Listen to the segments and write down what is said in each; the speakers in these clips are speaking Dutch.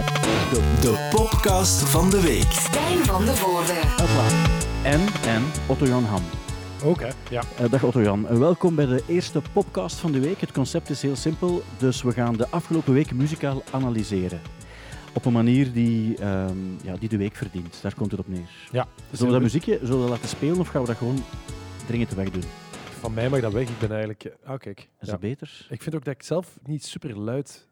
De, de podcast van de week. Stijn van de Voorde. En, en Otto-Jan Ham. Oké, ja. Eh, dag Otto-Jan. Eh, welkom bij de eerste podcast van de week. Het concept is heel simpel, dus we gaan de afgelopen week muzikaal analyseren. Op een manier die, ehm, ja, die de week verdient. Daar komt het op neer. ja. Zullen we dat muziekje zullen we dat laten spelen of gaan we dat gewoon dringend weg doen? Van mij mag dat weg. Ik ben eigenlijk... Ah, kijk. Is Ja. dat beter? Ik vind ook dat ik zelf niet super luid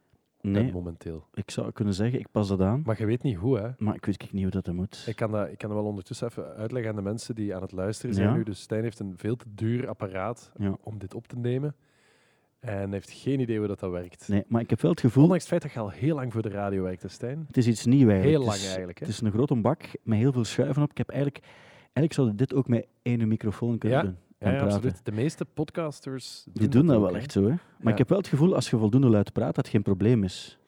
Nee, momenteel. ik zou kunnen zeggen, ik pas dat aan. Maar je weet niet hoe, hè. Maar ik weet niet hoe dat moet. Ik kan, dat, ik kan dat wel ondertussen even uitleggen aan de mensen die aan het luisteren zijn Ja. nu. Dus Stijn heeft een veel te duur apparaat Ja. om dit op te nemen. En heeft geen idee hoe dat, dat werkt. Nee, maar ik heb wel het gevoel, Ondanks het feit dat je al heel lang voor de radio werkt, Stijn. het is iets nieuws eigenlijk. Heel lang eigenlijk, hè. Het is een grote bak met heel veel schuiven op. Ik heb eigenlijk, eigenlijk zou dit ook met één microfoon kunnen Ja, doen. Ja, ja, absoluut. De meeste podcasters Die doen dat ook, wel echt zo, hè. Maar Ja. ik heb wel het gevoel, als je voldoende luid praat, dat het geen probleem is.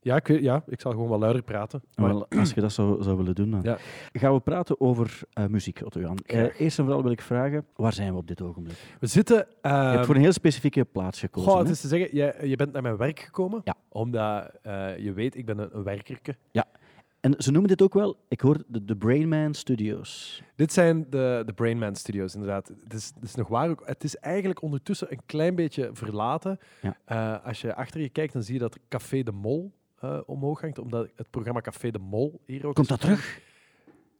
Ja, ik, ja, ik zal gewoon wat luider praten. Maar Wel, als je dat zou, zou willen doen, dan Ja. gaan we praten over eh, muziek, Otto-Jan. Eh, Graag. eerst en vooral wil ik vragen, waar zijn we op dit ogenblik? we zitten... je eh, hebt voor een heel specifieke plaats gekozen. Goh, het is te zeggen, je, je bent naar mijn werk gekomen. Ja. Omdat eh, je weet, ik ben een, een werkerke. En ze noemen dit ook wel, ik hoor de, de Brainman Studios. Dit zijn de, de Brainman Studios, inderdaad. Het is, het is nog waar ook. Het is eigenlijk ondertussen een klein beetje verlaten. Ja. Eh, als je achter je kijkt, dan zie je dat Café de Mol eh, omhoog hangt. Omdat het programma Café de Mol hier ook... Komt dat terug?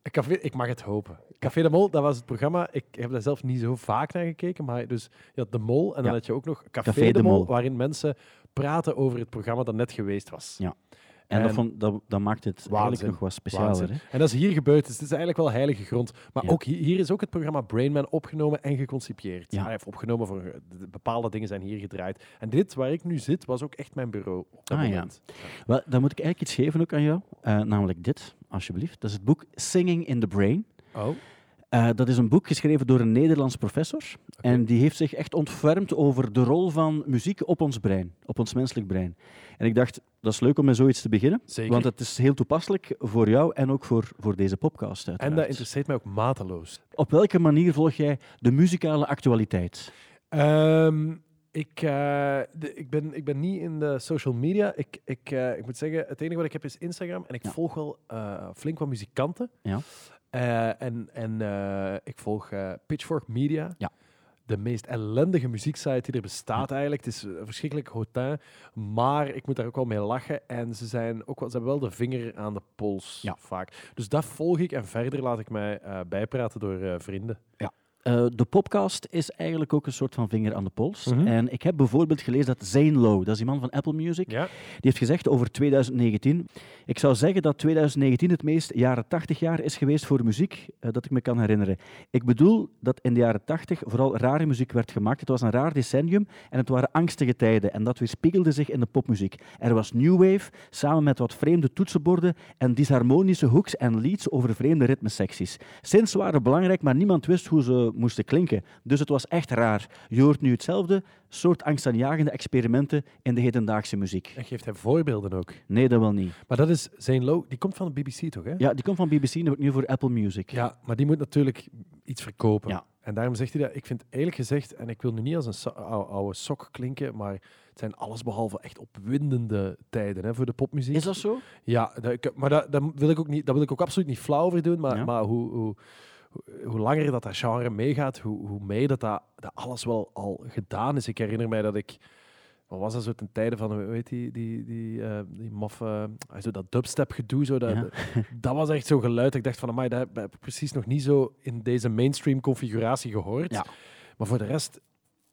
Café, ik mag het hopen. Café de Mol, dat was het programma. Ik heb daar zelf niet zo vaak naar gekeken. Maar dus je had de Mol en dan Ja. had je ook nog Café, Café de, de Mol, Mol. waarin mensen praten over het programma dat net geweest was. Ja. En, dat, En- vond, dat, dat maakt het Waanzin. eigenlijk nog wat specialer. Hè? En dat is hier gebeurd. Dus het is eigenlijk wel heilige grond. Maar Ja. ook hier, hier is ook het programma Brainman opgenomen en geconcipieerd. Ja. Hij heeft opgenomen voor de- bepaalde dingen zijn hier gedraaid. En dit waar ik nu zit was ook echt mijn bureau op dat Ah, ja. Wel, dan moet ik eigenlijk iets geven ook aan jou. Eh, namelijk dit, alsjeblieft. Dat is het boek Singing in the Brain. Oh, Eh, dat is een boek geschreven door een Nederlands professor. En die heeft zich echt ontfermd over de rol van muziek op ons brein, op ons menselijk brein. En ik dacht, dat is leuk om met zoiets te beginnen. zeker. Want het is heel toepasselijk voor jou en ook voor, voor deze podcast. en Uiteraard. dat interesseert mij ook mateloos. Op welke manier volg jij de muzikale actualiteit? Ehm, ik, eh, de- ik, ben, ik ben niet in de social media. Ik, ik, eh, ik moet zeggen, het enige wat ik heb is Instagram. En ik Ja. volg wel flink wat muzikanten. Ja. Eh, en en eh, ik volg eh, Pitchfork Media. Ja. De meest ellendige muzieksite die er bestaat eigenlijk. Het is verschrikkelijk hotin. Maar ik moet daar ook wel mee lachen. En ze, zijn ook wel, ze hebben wel de vinger aan de pols Ja. vaak. Dus dat volg ik. En verder laat ik mij bijpraten door vrienden. Eh, de podcast is eigenlijk ook een soort van vinger aan de pols. Mhm. En ik heb bijvoorbeeld gelezen dat Zane Lowe, dat is die man van Apple Music, Ja? Die heeft gezegd over 2019. Ik zou zeggen dat 2019 het meest jaren 80 jaar is geweest voor muziek eh, dat ik me kan herinneren. Ik bedoel dat in de jaren 80 vooral rare muziek werd gemaakt. Het was een raar decennium en het waren angstige tijden. En dat weerspiegelde zich in de popmuziek. Er was new wave, samen met wat vreemde toetsenborden en disharmonische hooks en leads over vreemde ritmesecties. Synths waren belangrijk, maar niemand wist hoe ze moesten klinken. Dus het was echt raar. Je hoort nu hetzelfde soort angstaanjagende experimenten in de hedendaagse muziek. En geeft hij voorbeelden ook. Nee, dat wel niet. Maar dat is zijn low. Die komt van de BBC toch? Hè? Ja, die komt van BBC en wordt nu voor Apple Music. Ja, maar die moet natuurlijk iets verkopen. Ja. En daarom zegt hij dat. Ik vind eerlijk gezegd, en ik wil nu niet als een so- oude sok klinken, maar het zijn allesbehalve echt opwindende tijden hè, voor de popmuziek. Is dat zo? Ja, dat, maar dat, dat, wil ik ook niet, dat wil ik ook absoluut niet flauw over doen. Maar, Ja. maar hoe, hoe, hoe, langer dat, dat genre meegaat, hoe, hoe meer dat, dat, dat alles wel al gedaan is. Ik herinner mij dat ik. Wat was dat zo ten tijde van, heet die, die, die, eh, die maffe, ah, zo dat dubstep gedoe, zo, dat, Ja. dat was echt zo geluid. Ik dacht van, amai, dat heb ik precies nog niet zo in deze mainstream configuratie gehoord. Ja. Maar voor de rest,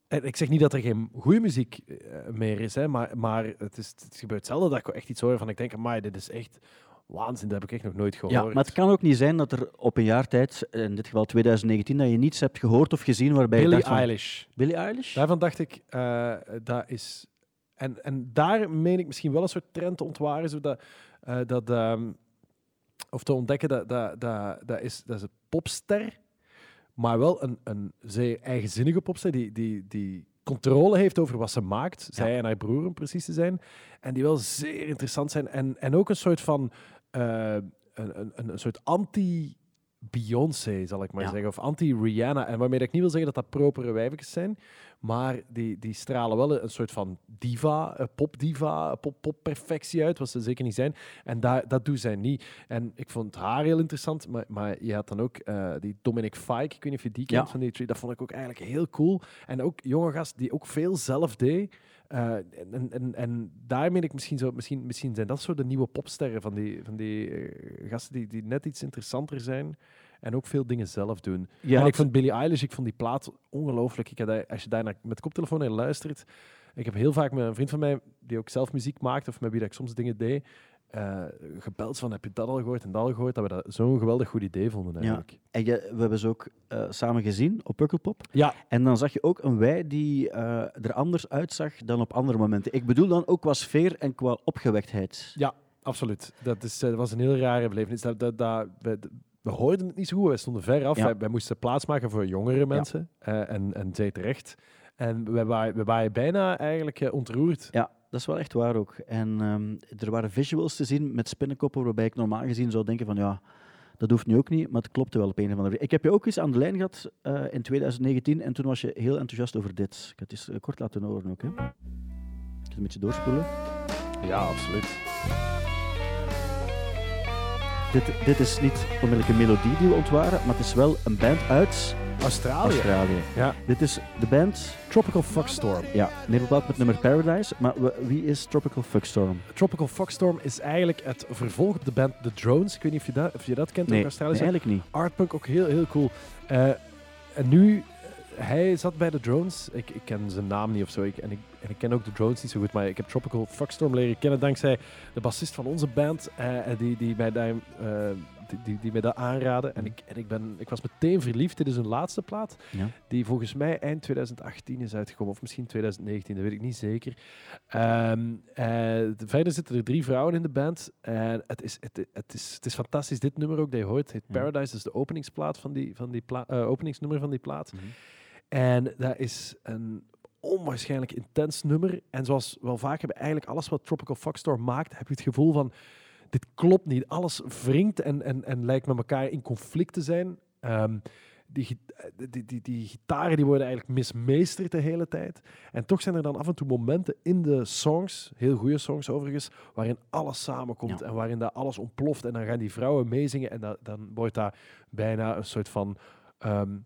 ik zeg niet dat er geen goede muziek eh, meer is, hè, maar, maar het, is, het gebeurt zelden dat ik echt iets hoor van, ik denk, amai, dit is echt waanzin, dat heb ik echt nog nooit gehoord. Ja, maar het kan ook niet zijn dat er op een jaar tijd, in dit geval 2019, dat je niets hebt gehoord of gezien waarbij je Billie dacht van... Eilish. Billie Eilish? Daarvan dacht ik, eh, dat is... En, en daar meen ik misschien wel een soort trend te ontwaren, zodat, eh, dat, ehm, of te ontdekken dat, dat, dat, dat, is, dat is een popster, maar wel een, een zeer eigenzinnige popster die, die, die controle heeft over wat ze maakt, zij en haar broer om precies te zijn, en die wel zeer interessant zijn en, en ook een soort van... eh, een, een, een soort anti anti-Beyoncé, zal ik maar Ja. zeggen. Of anti-Rihanna. En waarmee ik niet wil zeggen dat dat propere wijfjes zijn. Maar die, die stralen wel een soort van diva, eh, popdiva, pop- popperfectie uit. Wat ze zeker niet zijn. En daar dat doen zij niet. En ik vond haar heel interessant. Maar, maar je had dan ook eh, die Dominic Fike. Ik weet niet of je die kent Ja. van die tree. Dat vond ik ook eigenlijk heel cool. En ook jonge gast die ook veel zelf deed. Eh, en, en, en daar meen ik misschien zo, misschien, misschien zijn dat zo de nieuwe popsterren van die, van die eh, gasten die, die net iets interessanter zijn en ook veel dingen zelf doen. En had- ik vond Billie Eilish, ik vond die plaat ongelooflijk. Ik had als je daar naar, met koptelefoon naar luistert, ik heb heel vaak met een vriend van mij die ook zelf muziek maakt of met wie dat ik soms dingen deed, eh, gebeld van heb je dat al gehoord en dat al gehoord, dat we dat zo'n geweldig goed idee vonden eigenlijk. En je, we hebben ze ook eh, samen gezien op Pukkelpop. Ja, En dan zag je ook een wij die eh, er anders uitzag dan op andere momenten. Ik bedoel dan ook qua sfeer en qua opgewektheid. Ja, absoluut. Dat, is, dat was een heel rare belevenis. Dat, dat, dat, we, we hoorden het niet zo goed. Wij stonden ver af. Ja. Wij, wij moesten plaats maken voor jongere mensen. en, en zij terecht. En we waren, we waren bijna eigenlijk ontroerd. Ja, dat is wel echt waar ook. En ehm, er waren visuals te zien met spinnenkoppen waarbij ik normaal gezien zou denken van ja, dat hoeft nu ook niet, maar het klopte wel op een of andere manier. Ik heb je ook eens aan de lijn gehad eh, in 2019 en toen was je heel enthousiast over dit. Ik had het eens eh, kort laten horen ook. Hè. Een beetje doorspoelen. Ja, absoluut. Dit, dit is niet onmiddellijk een melodie die we ontwaren, maar het is wel een band uit Australië. Australië. Ja. Dit is de band, Tropical Fuckstorm. ja, bepaald met nummer Paradise, maar wie is Tropical Fuckstorm? Tropical Fuckstorm is eigenlijk het vervolg op de band The Drones. Ik weet niet of je dat, of je dat kent, ook Nee, Australië. nee, eigenlijk niet. Artpunk ook heel, heel cool. Eh, en nu, eh, hij zat bij de Drones. Ik, ik ken zijn naam niet of zo. Ik, en, ik, en ik ken ook de Drones niet zo goed. Maar ik heb Tropical Fuckstorm leren kennen dankzij de bassist van onze band. eh, die, die, mij daar, eh, die, die, die mij dat aanraden. En, ik, en ik, ben, ik was meteen verliefd. Dit is hun laatste plaat. Ja. Die volgens mij eind 2018 is uitgekomen. Of misschien 2019, dat weet ik niet zeker. Ehm, eh, de- verder zitten er drie vrouwen in de band. En het is, het, het, is, het is fantastisch. Dit nummer ook dat je hoort. Paradise. is de openingsplaat van die, van die openingsnummer van die plaat. Mhm. En dat is een onwaarschijnlijk intens nummer. En zoals we wel vaak hebben, eigenlijk alles wat Tropical Fuckstorm maakt, heb je het gevoel van, dit klopt niet. Alles wringt en, en, en lijkt met elkaar in conflict te zijn. Ehm, die, eh, die, die, die gitaren die worden eigenlijk mismeesterd de hele tijd. En toch zijn er dan af en toe momenten in de songs, heel goede songs overigens, waarin alles samenkomt Ja. en waarin dat alles ontploft. En dan gaan die vrouwen meezingen en dat, dan wordt daar bijna een soort van ehm,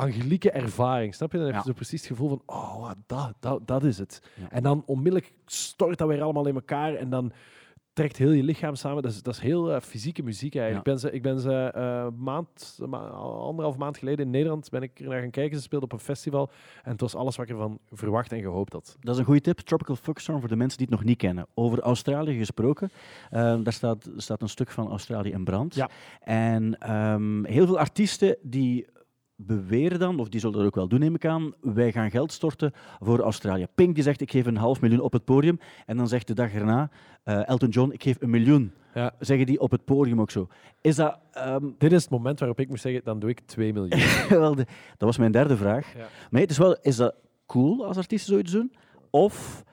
angelieke ervaring. Snap je? Dan heb je Ja. zo precies het gevoel van, oh, dat, dat, dat is het. Ja. En dan onmiddellijk stort dat weer allemaal in elkaar en dan trekt heel je lichaam samen. Dat is, dat is heel eh, fysieke muziek eigenlijk. Ik ben ze, ik ben ze eh, maand, ma- anderhalf maand geleden in Nederland ben ik er naar gaan kijken. Ze speelden op een festival en het was alles wat ik ervan verwacht en gehoopt had. Dat is een goede tip. Tropical Fuckstorm voor de mensen die het nog niet kennen. Over Australië gesproken. eh, daar staat, staat een stuk van Australië in brand. Ja. En ehm, heel veel artiesten die beweren dan, of die zullen dat ook wel doen, neem ik aan, wij gaan geld storten voor Australië. Pink die zegt, ik geef een half miljoen op het podium. En dan zegt de dag erna, eh, Elton John, ik geef een miljoen. Ja. Zeggen die op het podium ook zo. Is dat... ehm, Dit is het moment waarop ik moet zeggen, dan doe ik 2 miljoen. wel de- dat was mijn derde vraag. Ja. Maar het is wel, is dat cool als artiesten zoiets doen? Of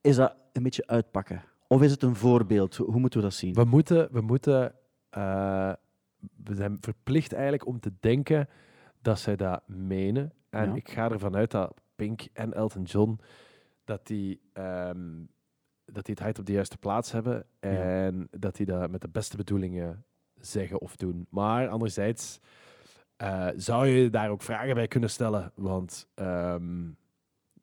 is dat een beetje uitpakken? Of is het een voorbeeld? Hoe moeten we dat zien? We moeten, we moeten, eh, we zijn verplicht eigenlijk om te denken dat zij dat menen. En Ja. ik ga ervan uit dat Pink en Elton John, dat die, ehm, dat die het hart op de juiste plaats hebben. En dat die dat met de beste bedoelingen zeggen of doen. Maar anderzijds eh, zou je daar ook vragen bij kunnen stellen. Want ehm,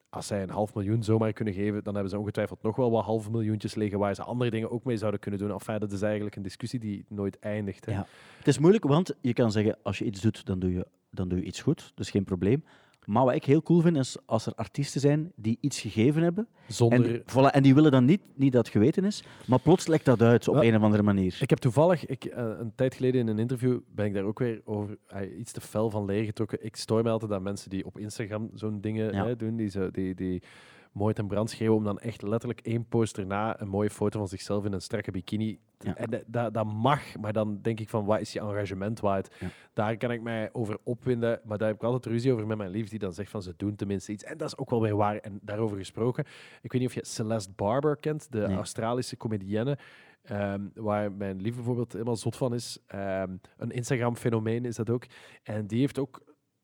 als zij een half miljoen zomaar kunnen geven, dan hebben ze ongetwijfeld nog wel wat halve miljoentjes liggen waar ze andere dingen ook mee zouden kunnen doen. Enfin, dat is eigenlijk een discussie die nooit eindigt. Hè. Ja. Het is moeilijk, want je kan zeggen, als je iets doet, dan doe je, dan doe je iets goed. Dus geen probleem. Maar wat ik heel cool vind, is als er artiesten zijn die iets gegeven hebben. Zonder... En, voilà, en die willen dan niet, niet dat het geweten is, maar plots lekt dat uit op een of andere manier. Ik heb toevallig, ik, eh, een tijd geleden in een interview, ben ik daar ook weer over eh, iets te fel van leer getrokken. Ik stoor me altijd aan mensen die op Instagram zo'n dingen Ja. hè, doen, die, zo, die, die mooi ten brand schreeuwen om dan echt letterlijk één poster na een mooie foto van zichzelf in een strakke bikini. Ja. En dat- dat, mag, maar dan denk ik van, wat is je engagement waard? Ja. Daar kan ik mij over opwinden, maar daar heb ik altijd ruzie over met mijn lief, die dan zegt van, ze doen tenminste iets. En dat is ook wel weer waar. En daarover gesproken, ik weet niet of je Celeste Barber kent, de Nee. Australische comedienne. ehm, waar mijn lief bijvoorbeeld helemaal zot van is. Ehm, een Instagram-fenomeen is dat ook. En die heeft ook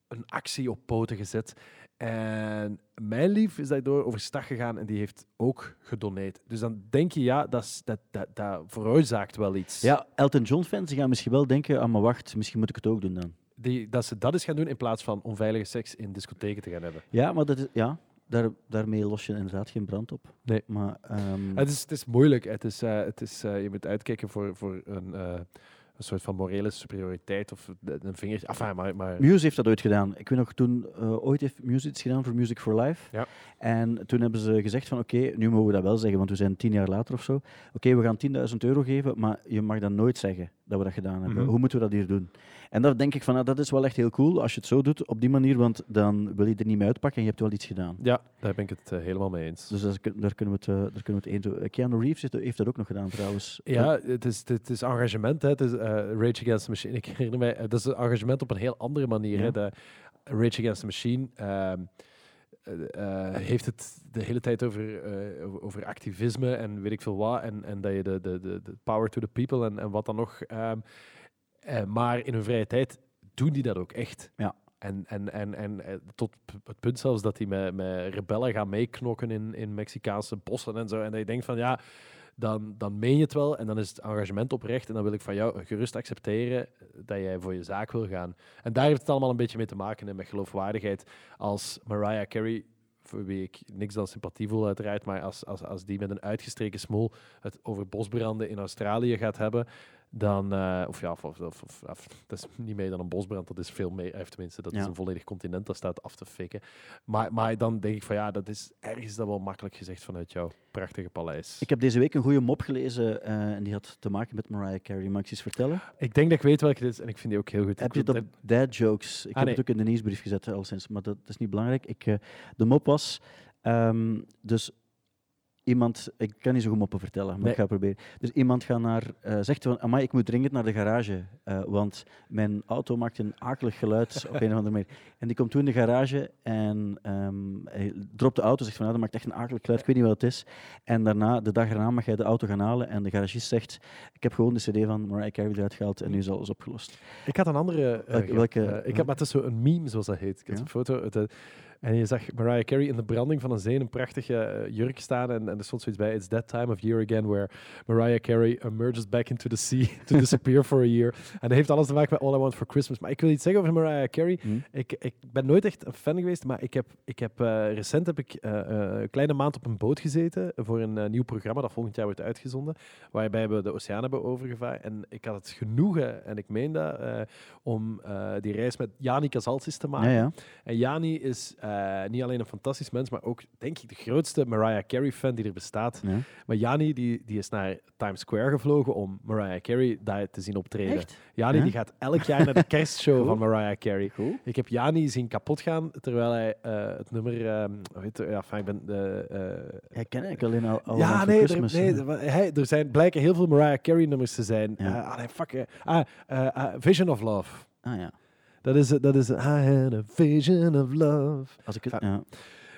een actie op poten gezet. En mijn lief is daardoor overstag gegaan en die heeft ook gedoneerd. Dus dan denk je, ja, dat, dat, dat, dat veroorzaakt wel iets. Ja, Elton John-fans gaan misschien wel denken, ah, maar wacht, misschien moet ik het ook doen dan. Die, dat ze dat eens gaan doen in plaats van onveilige seks in discotheken te gaan hebben. Ja, maar dat is, ja, daar, daarmee los je inderdaad geen brand op. Nee. Maar, ehm, Het, is, het is moeilijk. Het is, eh, het is, eh, je moet uitkijken voor, voor een, eh, een soort van morele superioriteit of een vingertje. Enfin, maar, maar Muse heeft dat ooit gedaan. Ik weet nog toen, eh, ooit heeft Muse iets gedaan voor Music for Life. Ja. En toen hebben ze gezegd van, oké, nu mogen we dat wel zeggen, want we zijn tien jaar later of zo. Oké, we gaan 10.000 euro geven, maar je mag dan nooit zeggen dat we dat gedaan hebben. Mhm. Hoe moeten we dat hier doen? En dan denk ik van, nou, dat is wel echt heel cool als je het zo doet, op die manier, want dan wil je er niet mee uitpakken en je hebt wel iets gedaan. ja, daar ben ik het eh, helemaal mee eens. Dus dat daar kunnen we het, eh, daar kunnen we het eens doen. Keanu Reeves heeft, heeft dat ook nog gedaan trouwens. Ja, het is, het is engagement. Hè. Het is eh, Rage Against the Machine. Ik herinner mij, eh, dat is een engagement op een heel andere manier. Ja. Hè. De Rage Against the Machine ehm, eh, eh, heeft het de hele tijd over, eh, over- activisme en weet ik veel wat. En, en dat je de, de, de, de power to the people en, en wat dan nog. ehm, eh, maar in hun vrije tijd doen die dat ook echt. Ja. En, en, en, en eh, tot het punt zelfs dat die met, met rebellen gaan meeknokken in, in Mexicaanse bossen en zo. En dat je denkt van ja, dan, dan meen je het wel en dan is het engagement oprecht. En dan wil ik van jou gerust accepteren dat jij voor je zaak wil gaan. En daar heeft het allemaal een beetje mee te maken, met geloofwaardigheid. Als Mariah Carey, voor wie ik niks dan sympathie voel uiteraard, maar als, als, als die met een uitgestreken smoel het over bosbranden in Australië gaat hebben, dan, eh, of ja, of, of, of, of- of- dat is niet meer dan een bosbrand, dat is veel meer, hij heeft tenminste, dat is een volledig continent dat staat af te fikken. Maar, maar dan denk ik van ja, dat is ergens dat wel makkelijk gezegd vanuit jouw prachtige paleis. Ik heb deze week een goede mop gelezen eh, en die had te maken met Mariah Carey. Mag ik eens vertellen? Ik denk dat ik weet welke het is en ik vind die ook heel goed. Heb je op dad jokes? Ik Ah, heb nee. het ook in de nieuwsbrief gezet, al sinds, maar dat is niet belangrijk. Ik, eh, de mop was, ehm, dus iemand, ik kan niet zo goed moppen vertellen, maar Nee. ik ga het proberen. Dus iemand gaat naar, eh, zegt van, amai, ik moet dringend naar de garage, eh, want mijn auto maakt een akelig geluid op een of andere manier. En die komt toen in de garage en ehm, hij dropt de auto, zegt van, nou, dat maakt echt een akelig geluid, ik weet niet wat het is. En daarna, de dag erna mag hij de auto gaan halen en de garagist zegt, ik heb gewoon de cd van Mariah Carey eruit gehaald en nu is alles opgelost. Ik had een andere. eh, Welke- ik heb, maar het is zo een meme, zoals dat heet. Ik Ja? een foto. En je zag Mariah Carey in de branding van een zee in een prachtige eh, jurk staan. En, en er stond zoiets bij: It's that time of year again where Mariah Carey emerges back into the sea to disappear for a year. En dat heeft alles te maken met All I Want for Christmas. Maar ik wil iets zeggen over Mariah Carey. Hm? Ik, ik ben nooit echt een fan geweest, maar ik heb, ik heb, eh, recent heb ik eh, een kleine maand op een boot gezeten voor een nieuw programma dat volgend jaar wordt uitgezonden, waarbij we de oceaan hebben overgevaren. En ik had het genoegen, en ik meen dat, om die reis met Jani Casalsis te maken. Ja, ja. En Jani is eh, niet alleen een fantastisch mens, maar ook, denk ik, de grootste Mariah Carey-fan die er bestaat. ja. Maar Jani die, die is naar Times Square gevlogen om Mariah Carey daar te zien optreden. Echt? Jani Ja? die gaat elk jaar naar de kerstshow van Mariah Carey. Cool. Ik heb Jani zien kapot gaan terwijl hij eh, het nummer. ehm weet je, ja, ik ben. de eh, Ik ken eigenlijk alleen al, al ja, van nee, er, nee er- hij, er zijn blijken heel veel Mariah Carey nummers te zijn. Ja. Eh, ah, nee, fuck. eh, ah, ah, Vision of Love. Ah ja. Dat is, dat is I had a vision of love. Als ik het, Ja. ja.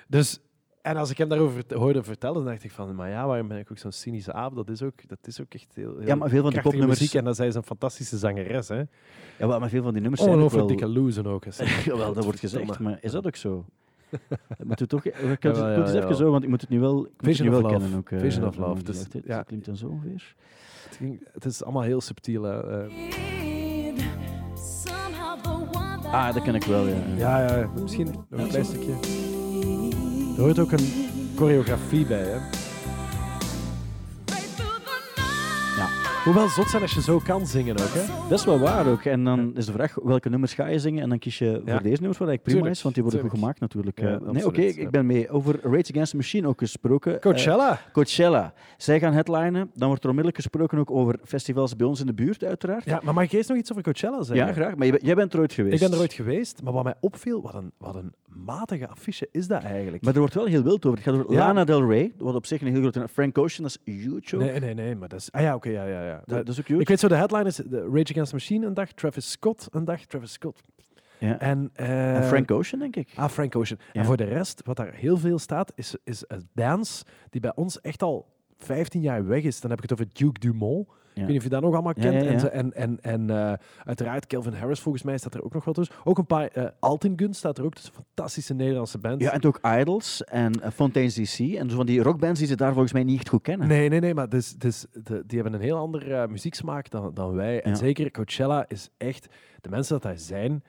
Dus, en als ik hem daarover hoorde vertellen, dan dacht ik van, maar ja, waarom ben ik ook zo'n cynische aap? Dat is ook, dat is ook echt heel, heel ja, maar veel van die krachtige popnummers... muziek. En dat zij is een fantastische zangeres, hè. Ja, maar maar veel van die nummers zijn ook wel... dikke lozen ook. hè. Jawel, dat wordt gezegd, maar is dat ook zo? Dat moet u toch... Ik kan het ja, eens ja. even zo, want ik moet het nu wel, ik het Vision nu of wel Love. kennen. Ook, eh, Vision of Love, dus, ja. Dat klinkt dan zo ongeveer. Het, ging- het is allemaal heel subtiel. hè. Eh, Ah, dat ken ik wel, ja. ja, misschien nog een klein stukje. Er hoort ook een choreografie bij, hè. Ja. Hoewel zot zijn als je zo kan zingen ook, hè. Dat is wel waar ook. En dan is de vraag, welke nummers ga je zingen? En dan kies je Ja. voor deze nummers, wat eigenlijk prima Tuurlijk, is, want die worden goed gemaakt natuurlijk. Ja, Eh, nee, oké, ik, ben mee. Over Rage Against the Machine ook gesproken. Eh, Coachella. Coachella. Zij gaan headlinen. Dan wordt er onmiddellijk gesproken ook over festivals bij ons in de buurt, uiteraard. Ja, maar mag ik eerst nog iets over Coachella zeggen? Ja, graag. Maar jij bent er ooit geweest. Ik ben er ooit geweest, maar wat mij opviel, wat een, wat een matige affiche is dat eigenlijk? Maar er wordt wel heel wild over. Het gaat over Ja. Lana Del Rey, wat op zich een heel grote... Frank Ocean, dat is huge ook. nee, nee, nee, maar dat is... Ah ja, oké, ja, ja, ja. Dat, is ook huge. ik weet zo, de headline is Rage Against the Machine een dag, Travis Scott een dag, Travis Scott. ja. En, eh, En Frank Ocean, denk ik. Ah, Frank Ocean. Ja. En voor de rest, wat daar heel veel staat, is, is een dance die bij ons echt al 15 jaar weg is. Dan heb ik het over Duke Dumont. Ik weet niet of je dat nog allemaal kent. En, en, en, en eh, uiteraard Kelvin Harris, volgens mij, staat er ook nog wat tussen. Ook een paar... eh Altin Gun staat er ook tussen. Fantastische Nederlandse bands. Ja, en ook Idols en uh, Fontaine's DC. En zo van die rockbands die ze daar volgens mij niet echt goed kennen. Nee, nee, nee, maar dus, dus, de, die hebben een heel andere eh, muzieksmaak dan, dan wij. En zeker Coachella is echt... De mensen dat daar zijn,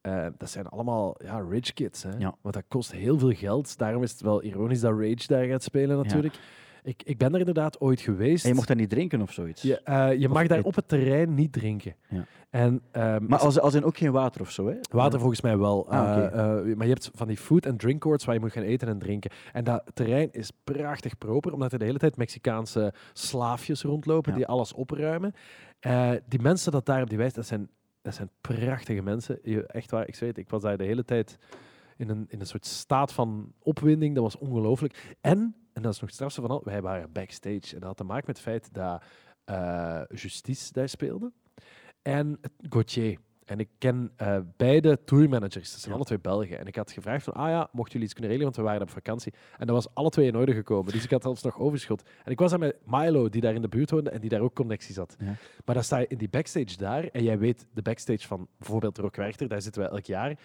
eh, dat zijn allemaal ja, rich kids. Hè? Ja. Want dat kost heel veel geld. Daarom is het wel ironisch dat Rage daar gaat spelen natuurlijk. Ik, ik ben er inderdaad ooit geweest. En je mocht dat niet drinken of zoiets. Je, eh, je mag daar het- op het terrein niet drinken. Ja. En, ehm, Maar als, als in ook geen water of zo, hè? Water volgens mij wel. Ah. Eh, eh, maar je hebt van die food- en drink courts waar je moet gaan eten en drinken. En dat terrein is prachtig proper, omdat er de hele tijd Mexicaanse slaafjes rondlopen Ja. die alles opruimen. Eh, die mensen dat daar op die wijze, dat zijn, dat zijn prachtige mensen. Je, echt waar, ik zweer het, ik was daar de hele tijd in een, in een soort staat van opwinding. Dat was ongelooflijk. En, en dat is nog het strafste van al, wij waren backstage. En dat had te maken met het feit dat eh, Justice daar speelde. En Gauthier. En ik ken eh, beide tourmanagers. Dat zijn Ja. alle twee Belgen. En ik had gevraagd van, ah ja, mochten jullie iets kunnen regelen? Want we waren op vakantie. En dat was alle twee in orde gekomen. Dus ik had zelfs nog overschot. En ik was daar met Milo, die daar in de buurt woonde en die daar ook connecties had. Ja. Maar dan sta je in die backstage daar. En jij weet, de backstage van bijvoorbeeld Rock Werchter, daar zitten wij elk jaar.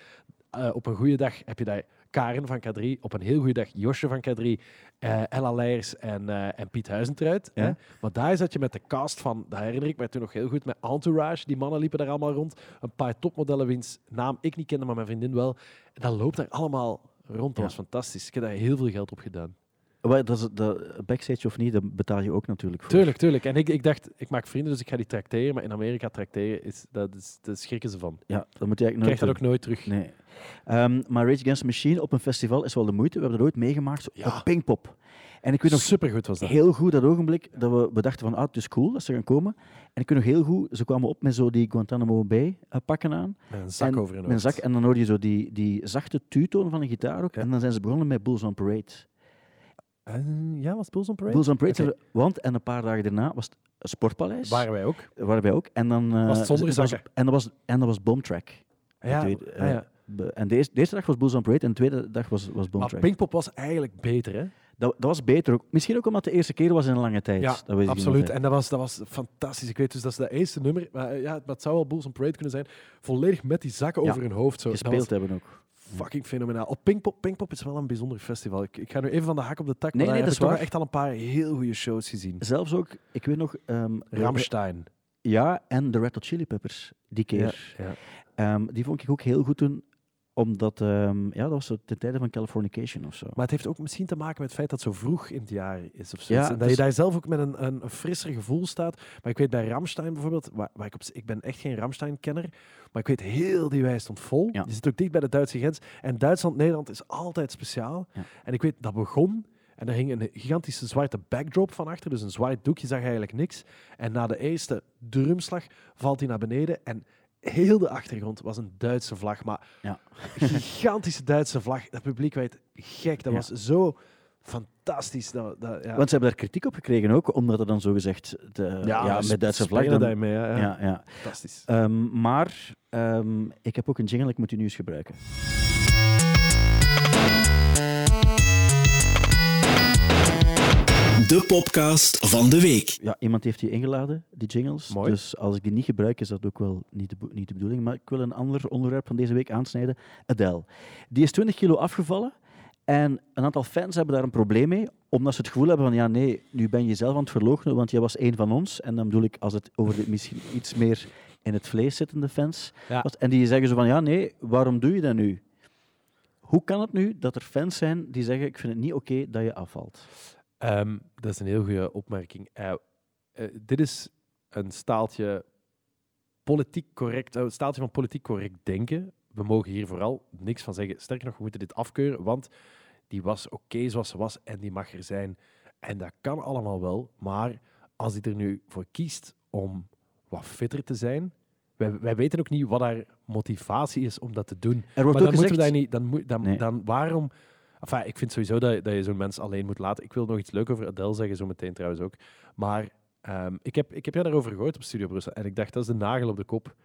Eh, op een goede dag heb je daar Karen van K3. Op een heel goede dag Josje van K3. eh, Ella Leijers en, eh, en Piet Huizentruid. Ja. Hè? Maar daar zat je met de cast van, dat herinner ik mij toen nog heel goed, met Entourage. Die mannen liepen daar allemaal rond. Een paar topmodellen wiens naam ik niet kende, maar mijn vriendin wel. En dat loopt daar allemaal rond. Dat Ja. was fantastisch. Ik heb daar heel veel geld op gedaan. Wel, dat is, de backstage of niet, dat betaal je ook natuurlijk voor. Tuurlijk, tuurlijk. En ik, ik dacht, ik maak vrienden, dus ik ga die tracteren. Maar in Amerika tracteren, is, dat is, daar schrikken ze van. Ja, dat moet je eigenlijk krijg dat nooit ook nooit terug. Nee. Ehm, maar Rage Against the Machine op een festival is wel de moeite. We hebben dat ooit meegemaakt Ja. op Pinkpop. En ik weet nog Supergoed was dat. heel goed dat ogenblik dat we, we dachten van, ah, het is cool dat ze gaan komen. En ik weet nog heel goed, ze kwamen op met zo die Guantanamo Bay eh, pakken aan. Met een zak en, over hun met een hoofd. zak. En dan hoor je zo die, die zachte tutoon van een gitaar ook. Ja. En dan zijn ze begonnen met Bulls on Parade. Eh, ja, was Bulls on Parade? Bulls on Parade, want en een paar dagen daarna was het Sportpaleis. Waren wij ook. Waren wij ook. En dan, eh, Was het zonder dat was- zakken? En dat was, en dat was Boomtrack. Ja, tweede, ah, eh, ja. be- En de eerste, de eerste dag was Bulls on Parade en de tweede dag was, was Maar Boomtrack. Pinkpop was eigenlijk beter, hè? Dat, dat was beter ook. Misschien ook omdat het de eerste keer was in een lange tijd. Ja, dat weet absoluut. En dat was, dat was fantastisch. Ik weet dus dat is dat eerste nummer. Maar eh, ja, het- het zou wel Bulls on Parade kunnen zijn. Volledig met die zakken Ja, over hun hoofd. Zo. Dat Gespeeld was hebben ook. Fucking fenomenaal. Op Pinkpop, Pinkpop is wel een bijzonder festival. Ik, ik ga nu even van de hak op de tak. Nee, maar nee, daar dat heb ik echt al een paar heel goede shows gezien. Zelfs ook, ik weet nog... ehm, Ramstein. Ja, en de Red Hot Chili Peppers, die keer. Ja. Ehm, die vond ik ook heel goed toen, omdat... ehm, ja, dat was zo ten tijde van Californication of zo. Maar het heeft ook misschien te maken met het feit dat het zo vroeg in het jaar is. Of. Ja, en dat dus- je daar zelf ook met een, een, frisser gevoel staat. Maar ik weet bij Ramstein bijvoorbeeld, waar, waar ik, op, ik ben echt geen Ramstein-kenner, maar ik weet heel die wij stond vol. Ja. Die zit ook dicht bij de Duitse grens. En Duitsland-Nederland is altijd speciaal. Ja. En ik weet, dat begon en er hing een gigantische zwarte backdrop van achter, dus een zwart doek, je zag eigenlijk niks. En na de eerste drumslag valt hij naar beneden en heel de achtergrond was een Duitse vlag, maar Ja. gigantische Duitse vlag. Dat publiek werd gek, dat Ja. was zo fantastisch. Dat, dat, ja. Want ze hebben daar kritiek op gekregen ook, omdat er dan zo gezegd de, ja, ze met Duitse vlag... Dan, daarmee, ja, ja. ja, ja. Fantastisch. Ehm, maar ehm, ik heb ook een jingle, ik moet die nu eens gebruiken. De podcast van de week. Ja, iemand heeft die ingeladen, die jingles. Mooi. Dus als ik die niet gebruik, is dat ook wel niet de, niet de bedoeling. Maar ik wil een ander onderwerp van deze week aansnijden. Adele. Die is 20 kilo afgevallen. En een aantal fans hebben daar een probleem mee, omdat ze het gevoel hebben van ja, nee, nu ben je zelf aan het verloochenen, want jij was één van ons. En dan bedoel ik, als het over de misschien iets meer in het vlees zittende fans Ja. was. En die zeggen zo van ja, nee, waarom doe je dat nu? Hoe kan het nu dat er fans zijn die zeggen, ik vind het niet oké dat je afvalt? Ehm, dat is een heel goede opmerking. Eh, eh, dit is een staaltje politiek correct, eh, staaltje van politiek correct denken. We mogen hier vooral niks van zeggen. Sterker nog, we moeten dit afkeuren, want die was oké zoals ze was en die mag er zijn. En dat kan allemaal wel, maar als hij er nu voor kiest om wat fitter te zijn, wij, wij weten ook niet wat haar motivatie is om dat te doen. Er wordt maar ook dan gezegd... moeten we dat niet... Dan, moet, dan, Nee. dan waarom... Enfin, ik vind sowieso dat, dat je zo'n mens alleen moet laten. Ik wil nog iets leuk over Adele zeggen, zo meteen trouwens ook. Maar ehm, ik, heb, ik heb jou daarover gehoord op Studio Brussel. En ik dacht, dat is de nagel op de kop.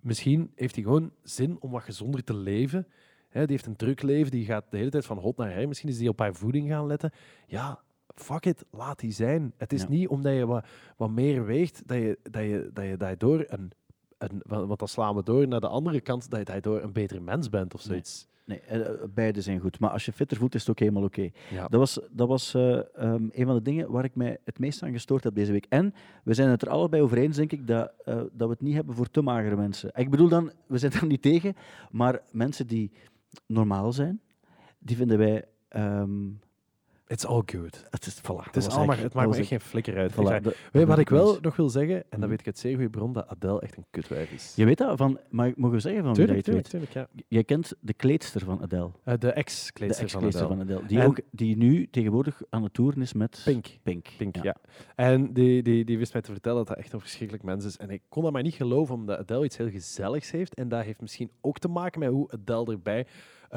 Misschien heeft hij gewoon zin om wat gezonder te leven. Hè, die heeft een druk leven, die gaat de hele tijd van hot naar her. Misschien is die op haar voeding gaan letten. Ja, fuck it, laat die zijn. Het is Ja. niet omdat je wat, wat meer weegt, dat je, dat je, dat je daardoor een, een... Want dan slaan we door naar de andere kant, dat je daardoor een betere mens bent of zoiets. Nee, eh, beide zijn goed. Maar als je fitter voelt, is het ook helemaal oké. Ja. Dat was, dat was eh, ehm, een van de dingen waar ik mij het meest aan gestoord heb deze week. En we zijn het er allebei over eens, denk ik, dat, eh, dat we het niet hebben voor te magere mensen. Ik bedoel dan, we zijn er niet tegen, maar mensen die normaal zijn, die vinden wij... ehm, It's all good. het is, voilà, Het, is allemaal, het maakt me echt geen flikker uit. Ik Weet wat ik wel nog wil zeggen, en Mhm. dan weet ik uit zeer goede bron, dat Adele echt een kutwijf is. Je weet dat van, maar mogen we zeggen van wie dat je tuurlijk, weet? tuurlijk, tuurlijk, ja. Jij kent de kleedster van Adele. Eh, de ex-kleedster van Adele. van Adele. Die, En- ook, die nu tegenwoordig aan het toeren is met Pink. Pink. Pink, ja. En die, die, die wist mij te vertellen dat dat echt een verschrikkelijk mens is. En ik kon dat maar niet geloven, omdat Adele iets heel gezelligs heeft. En dat heeft misschien ook te maken met hoe Adele erbij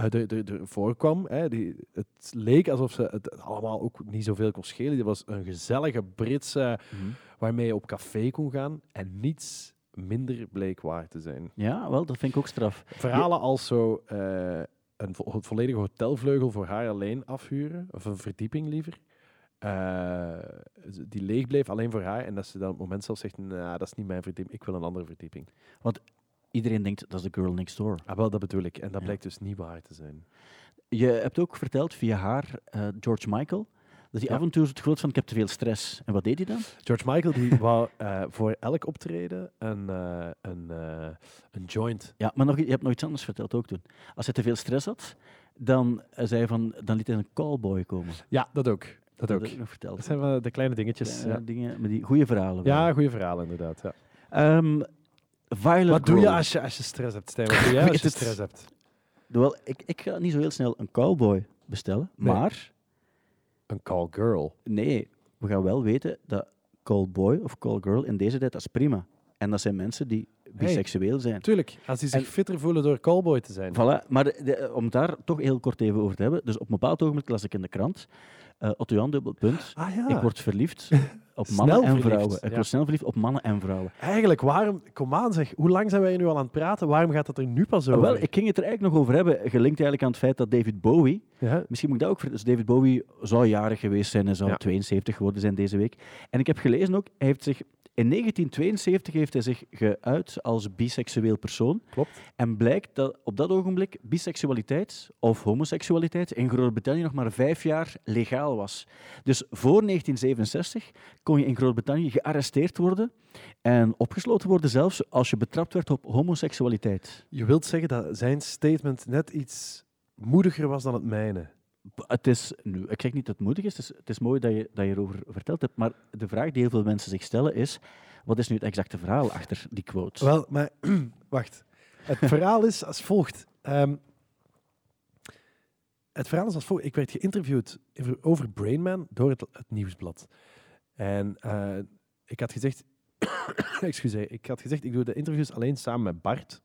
er, er voorkwam. Hè. Die, het leek alsof ze het allemaal ook niet zoveel kon schelen. Die was een gezellige Britse Mhm. waarmee je op café kon gaan. En niets minder bleek waar te zijn. Ja, wel, dat vind ik ook straf. Verhalen als zo eh, een vo- volledige hotelvleugel voor haar alleen afhuren, of een verdieping liever, eh, die leeg bleef alleen voor haar. En dat ze dan op het moment zelf zegt, nou, dat is niet mijn verdieping, ik wil een andere verdieping. Iedereen denkt, dat is de girl next door. Ah, wel, dat bedoel ik. En dat blijkt dus niet waar te zijn. Je hebt ook verteld via haar, eh, George Michael, dat hij Ja. af en toe het groot van, ik heb te veel stress. En wat deed hij dan? George Michael die wou eh, voor elk optreden een, eh, een, een joint. Ja, maar nog, je hebt nog iets anders verteld ook toen. Als hij te veel stress had, dan, zei hij van, dan liet hij een callboy komen. Ja, dat ook. Dat ook. heb ik nog verteld. Dat zijn wel de kleine dingetjes. Kleine Ja, dingen, met die goede verhalen. ja goede verhalen inderdaad. Ja. Ehm, Wat doe je als je, als je stress hebt, Stijn? Wat doe jij als je stress hebt? Wel, ik, ik ga niet zo heel snel een cowboy bestellen, Nee. maar Een call girl. nee, we gaan wel weten dat callboy of callgirl in deze tijd, dat is prima. En dat zijn mensen die biseksueel zijn. Tuurlijk, als die zich En- fitter voelen door callboy te zijn. Voilà, maar de- de- om het daar toch heel kort even over te hebben. Dus op een bepaald ogenblik las ik in de krant, eh Otto Jan dubbel punt, Ah ja. ik word verliefd op mannen en verliefd, vrouwen. Ik ja. word snel verliefd op mannen en vrouwen. Eigenlijk, waarom... Kom aan zeg, hoe lang zijn wij nu al aan het praten? Waarom gaat het er nu pas over? Ah, wel, ik ging het er eigenlijk nog over hebben, gelinkt eigenlijk aan het feit dat David Bowie, Ja? misschien moet ik dat ook dus David Bowie zou jarig geweest zijn en zou Ja. 72 geworden zijn deze week. En ik heb gelezen ook, hij heeft zich, in 1972 heeft hij zich geuit als biseksueel persoon. Klopt. En blijkt dat op dat ogenblik biseksualiteit of homoseksualiteit in Groot-Brittannië nog maar vijf jaar legaal was. Dus voor 1967 kon je in Groot-Brittannië gearresteerd worden en opgesloten worden zelfs als je betrapt werd op homoseksualiteit. Je wilt zeggen dat zijn statement net iets moediger was dan het mijne. Het is, nu, ik zeg niet dat het moedig is, het is, het is mooi dat je, dat je erover verteld hebt, maar de vraag die heel veel mensen zich stellen is, wat is nu het exacte verhaal achter die quote? Wel, maar wacht. Het verhaal is als volgt. Ehm, het verhaal is als volgt. Ik werd geïnterviewd over- Brainman door het, het nieuwsblad. En eh, ik had gezegd, excuseer, ik had gezegd, ik doe de interviews alleen samen met Bart,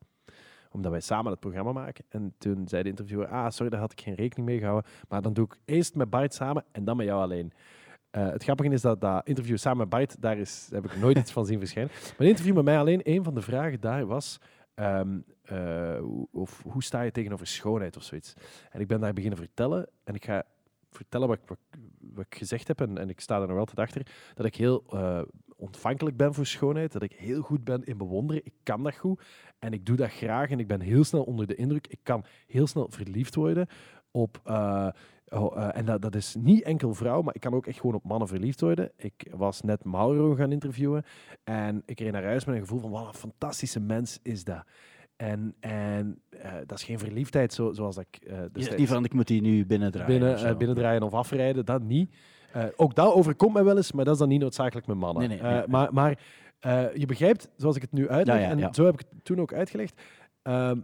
omdat wij samen het programma maken. En toen zei de interviewer, ah, sorry, daar had ik geen rekening mee gehouden, maar dan doe ik eerst met Bart samen en dan met jou alleen. Eh, het grappige is dat dat interview samen met Bart, daar is, heb ik nooit iets van zien verschijnen. Maar het interview met mij alleen, een van de vragen daar was, ehm, eh, of, hoe sta je tegenover schoonheid of zoiets. En ik ben daar beginnen vertellen en ik ga vertellen wat ik, wat, gezegd heb en, en ik sta er nog altijd achter, dat ik heel eh, ontvankelijk ben voor schoonheid, dat ik heel goed ben in bewonderen, ik kan dat goed en ik doe dat graag en ik ben heel snel onder de indruk, ik kan heel snel verliefd worden op... eh, Oh, eh, en dat, dat is niet enkel vrouw, maar ik kan ook echt gewoon op mannen verliefd worden. Ik was net Mauro gaan interviewen en ik reed naar huis met een gevoel van wat een fantastische mens is dat. En, en eh, dat is geen verliefdheid zo, zoals dat ik... destijds- zegt niet van, ik moet die nu binnendraaien. binnen, binnendraaien of afrijden, dat niet. Eh, ook dat overkomt mij wel eens, maar dat is dan niet noodzakelijk met mannen. Nee, nee, Eh, maar maar eh, je begrijpt, zoals ik het nu uitleg, Ja, ja, en zo heb ik het toen ook uitgelegd, Ehm,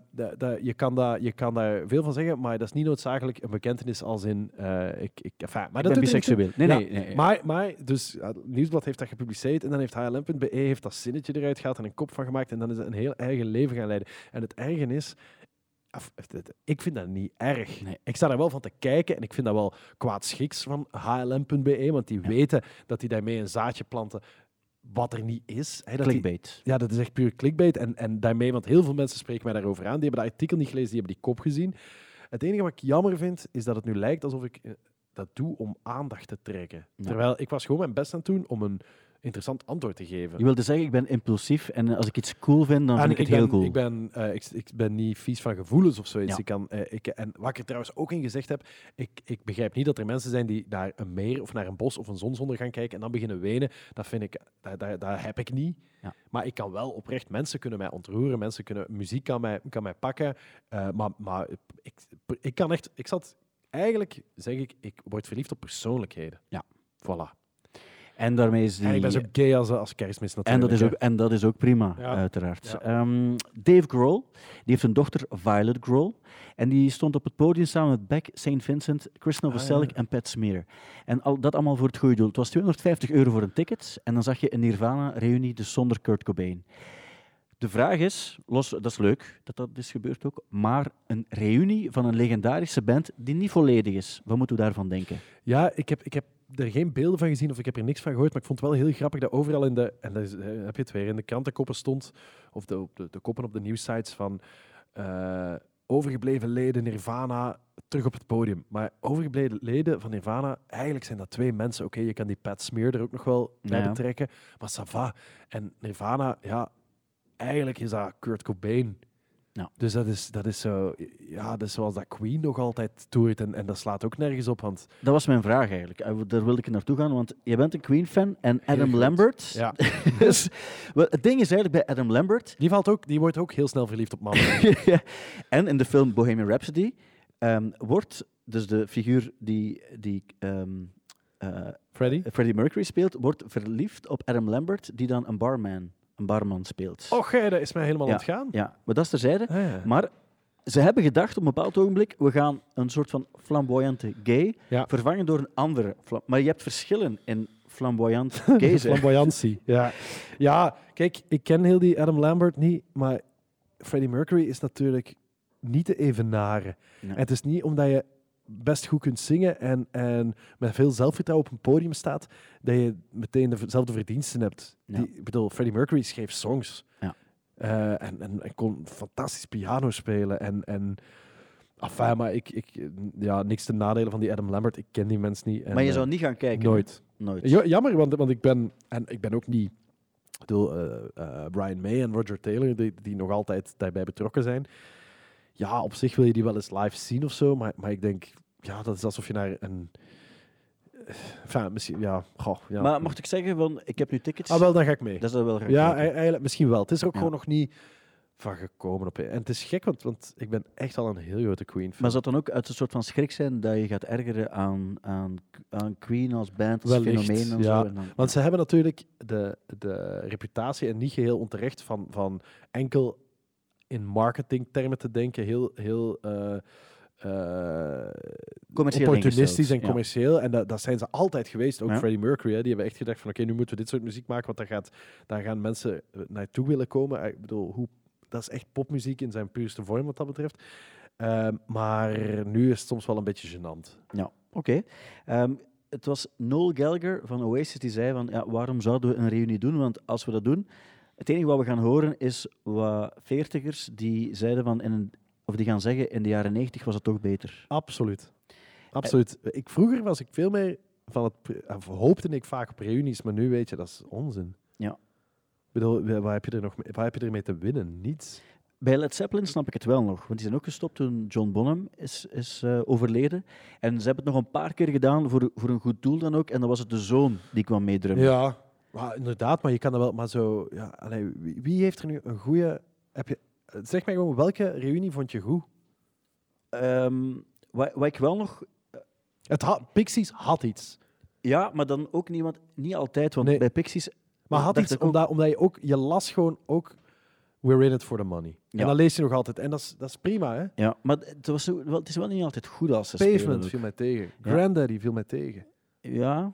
je, kan daar, je kan daar veel van zeggen, maar dat is niet noodzakelijk een bekentenis als in... eh, ik, ik, enfin, maar ik dat biseksueel. Nee, Ja, nee, nee. Maar, maar dus, Nieuwsblad heeft dat gepubliceerd en dan heeft HLM.be heeft dat zinnetje eruit gehaald en een kop van gemaakt en dan is het een heel eigen leven gaan leiden. En het erge is, ik vind dat niet erg. Nee. Ik sta er wel van te kijken en ik vind dat wel kwaadschiks van HLM.be, want die weten dat die daarmee een zaadje planten wat er niet is. Hè, die- Clickbait. ja, dat is echt puur clickbait. En, en daarmee, want heel veel mensen spreken mij daarover aan. Die hebben dat artikel niet gelezen, die hebben die kop gezien. Het enige wat ik jammer vind, is dat het nu lijkt alsof ik eh, dat doe om aandacht te trekken. Ja. Terwijl ik was gewoon mijn best aan het doen om een interessant antwoord te geven. Je wilde zeggen, ik ben impulsief en als ik iets cool vind, dan En vind ik het ben, heel cool. Ik ben, eh, ik, ik ben niet vies van gevoelens of zoiets. Ja. Ik kan, eh, ik, en wat ik er trouwens ook in gezegd heb, ik, ik begrijp niet dat er mensen zijn die naar een meer of naar een bos of een zonsonder gaan kijken en dan beginnen wenen. Dat vind ik, dat, dat, dat heb ik niet. Ja. Maar ik kan wel oprecht, mensen kunnen mij ontroeren, mensen kunnen, muziek kan mij, kan mij pakken. eh, maar maar ik, ik kan echt, ik zat, eigenlijk zeg ik, ik word verliefd op persoonlijkheden. Ja. Voilà. En daarmee is die... En ik ben zo gay als, als kerstmis En natuurlijk. dat, is ook, en dat is ook prima, Ja. uiteraard. Ja. Ehm, Dave Grohl, die heeft een dochter, Violet Grohl. En die stond op het podium samen met Beck, St. Vincent, Chris Novoselic Ah, ja. en Pat Smear. En al, dat allemaal voor het goede doel. Het was 250 euro voor een ticket. En dan zag je een Nirvana-reunie, dus zonder Kurt Cobain. De vraag is, los, dat is leuk dat dat is gebeurd ook, maar een reunie van een legendarische band die niet volledig is. Wat moeten we daarvan denken? Ja, ik heb, ik heb er geen beelden van gezien of ik heb er niks van gehoord, maar ik vond het wel heel grappig dat overal in de, en dat is, eh, heb je het weer, in de krantenkoppen stond, of de, de, de koppen op de nieuwsites van eh, overgebleven leden Nirvana terug op het podium. Maar overgebleven leden van Nirvana, eigenlijk zijn dat twee mensen. Oké, je kan die Pat Smear er ook nog wel bij ja. betrekken, maar ça va. En Nirvana, ja, eigenlijk is dat Kurt Cobain. Ja. Dus dat is, dat is zo, ja, dat is zoals dat Queen nog altijd toert en, en dat slaat ook nergens op, want Dat was mijn vraag eigenlijk. Eh, Daar wilde ik naartoe gaan, want je bent een Queen-fan en Adam. Lambert. ja, dus, het ding is eigenlijk bij Adam Lambert, Die, valt ook, die wordt ook heel snel verliefd op mannen. en in de film Bohemian Rhapsody, ehm, wordt dus de figuur die, die ehm, eh, Freddy? Freddie Mercury speelt, wordt verliefd op Adam Lambert, die dan een barman, een barman speelt. Och, dat is mij helemaal ontgaan. Ja, maar dat is terzijde. Ah, ja. Maar ze hebben gedacht op een bepaald ogenblik, we gaan een soort van flamboyante gay Ja. vervangen door een andere. Maar je hebt verschillen in flamboyant gay. Flamboyantie. Ja. ja, kijk, ik ken heel die Adam Lambert niet, maar Freddie Mercury is natuurlijk niet te evenaren. Ja. En het is niet omdat je best goed kunt zingen en, en met veel zelfvertrouwen op een podium staat, dat je meteen dezelfde verdiensten hebt. Ja. Die, ik bedoel, Freddie Mercury schreef songs. Ja. Eh, en, en, en kon fantastisch piano spelen. En, en enfin, maar ik, ik, ja, niks te nadelen van die Adam Lambert. Ik ken die mens niet. En, Maar je eh, zou niet gaan kijken. nooit. Nooit. Ja, jammer, want, want ik ben en ik ben ook niet. Ik bedoel, eh, eh, Brian May en Roger Taylor, die, die nog altijd daarbij betrokken zijn. Ja, op zich wil je die wel eens live zien of zo, maar, maar ik denk, ja, dat is alsof je naar een. Enfin, misschien, ja, goh, ja. Maar mocht ik zeggen, van, ik heb nu tickets. ah, wel, dan ga ik mee. Dat is dat wel Ja, kijken. eigenlijk, misschien wel. Het is er ook Ja. gewoon nog niet van gekomen. Op, en het is gek, want, want ik ben echt al een heel grote Queen fan. Maar zou het dan ook uit een soort van schrik zijn dat je gaat ergeren aan, aan, aan Queen als band, als Wellicht, fenomeen en ja. zo? En dan, Want ze hebben natuurlijk de, de reputatie, en niet geheel onterecht, van, van enkel in marketingtermen te denken, heel, heel Commercieel opportunistisch en ja. commercieel. En dat, dat zijn ze altijd geweest. Ook Ja. Freddie Mercury, hè, die hebben echt gedacht van oké, nu moeten we dit soort muziek maken, want daar, gaat, daar gaan mensen eh, naartoe willen komen. Ik bedoel, hoe, dat is echt popmuziek in zijn puurste vorm wat dat betreft. Ehm, maar nu is het soms wel een beetje gênant. Ja, oké. Ehm, het was Noel Gallagher van Oasis die zei van ja, waarom zouden we een reunie doen? Want als we dat doen, het enige wat we gaan horen is wat veertigers die zeiden van in een, of die gaan zeggen in de jaren negentig was het toch beter. Absoluut. Absoluut. Ik, vroeger was ik veel meer van het... Of hoopte ik vaak op reunies, maar nu weet je, dat is onzin. Ja. Ik bedoel, wa- waar heb je er nog mee, waar heb je ermee te winnen? Niets. Bij Led Zeppelin snap ik het wel nog, want die zijn ook gestopt toen John Bonham is, is eh, overleden. En ze hebben het nog een paar keer gedaan voor, voor een goed doel dan ook. En dat was het de zoon die kwam meedrummen. Ja, maar inderdaad, maar je kan er wel... Maar zo... Ja, allee, wie, wie heeft er nu een goede... Heb je, zeg mij gewoon, welke reunie vond je goed? Ehm, wat, wat ik wel nog Het had, Pixies had iets. Ja, maar dan ook niemand, niet altijd, want Nee. bij Pixies... Maar had dacht iets ik ook- omdat, omdat je ook... Je las gewoon ook we're in it for the money. Ja. En dan lees je nog altijd. En dat is, dat is prima, hè? Ja, maar het, was zo, wel, het is wel niet altijd goed als ze spelen. Pavement ook. viel mij tegen. Granddaddy viel mij tegen. Ja.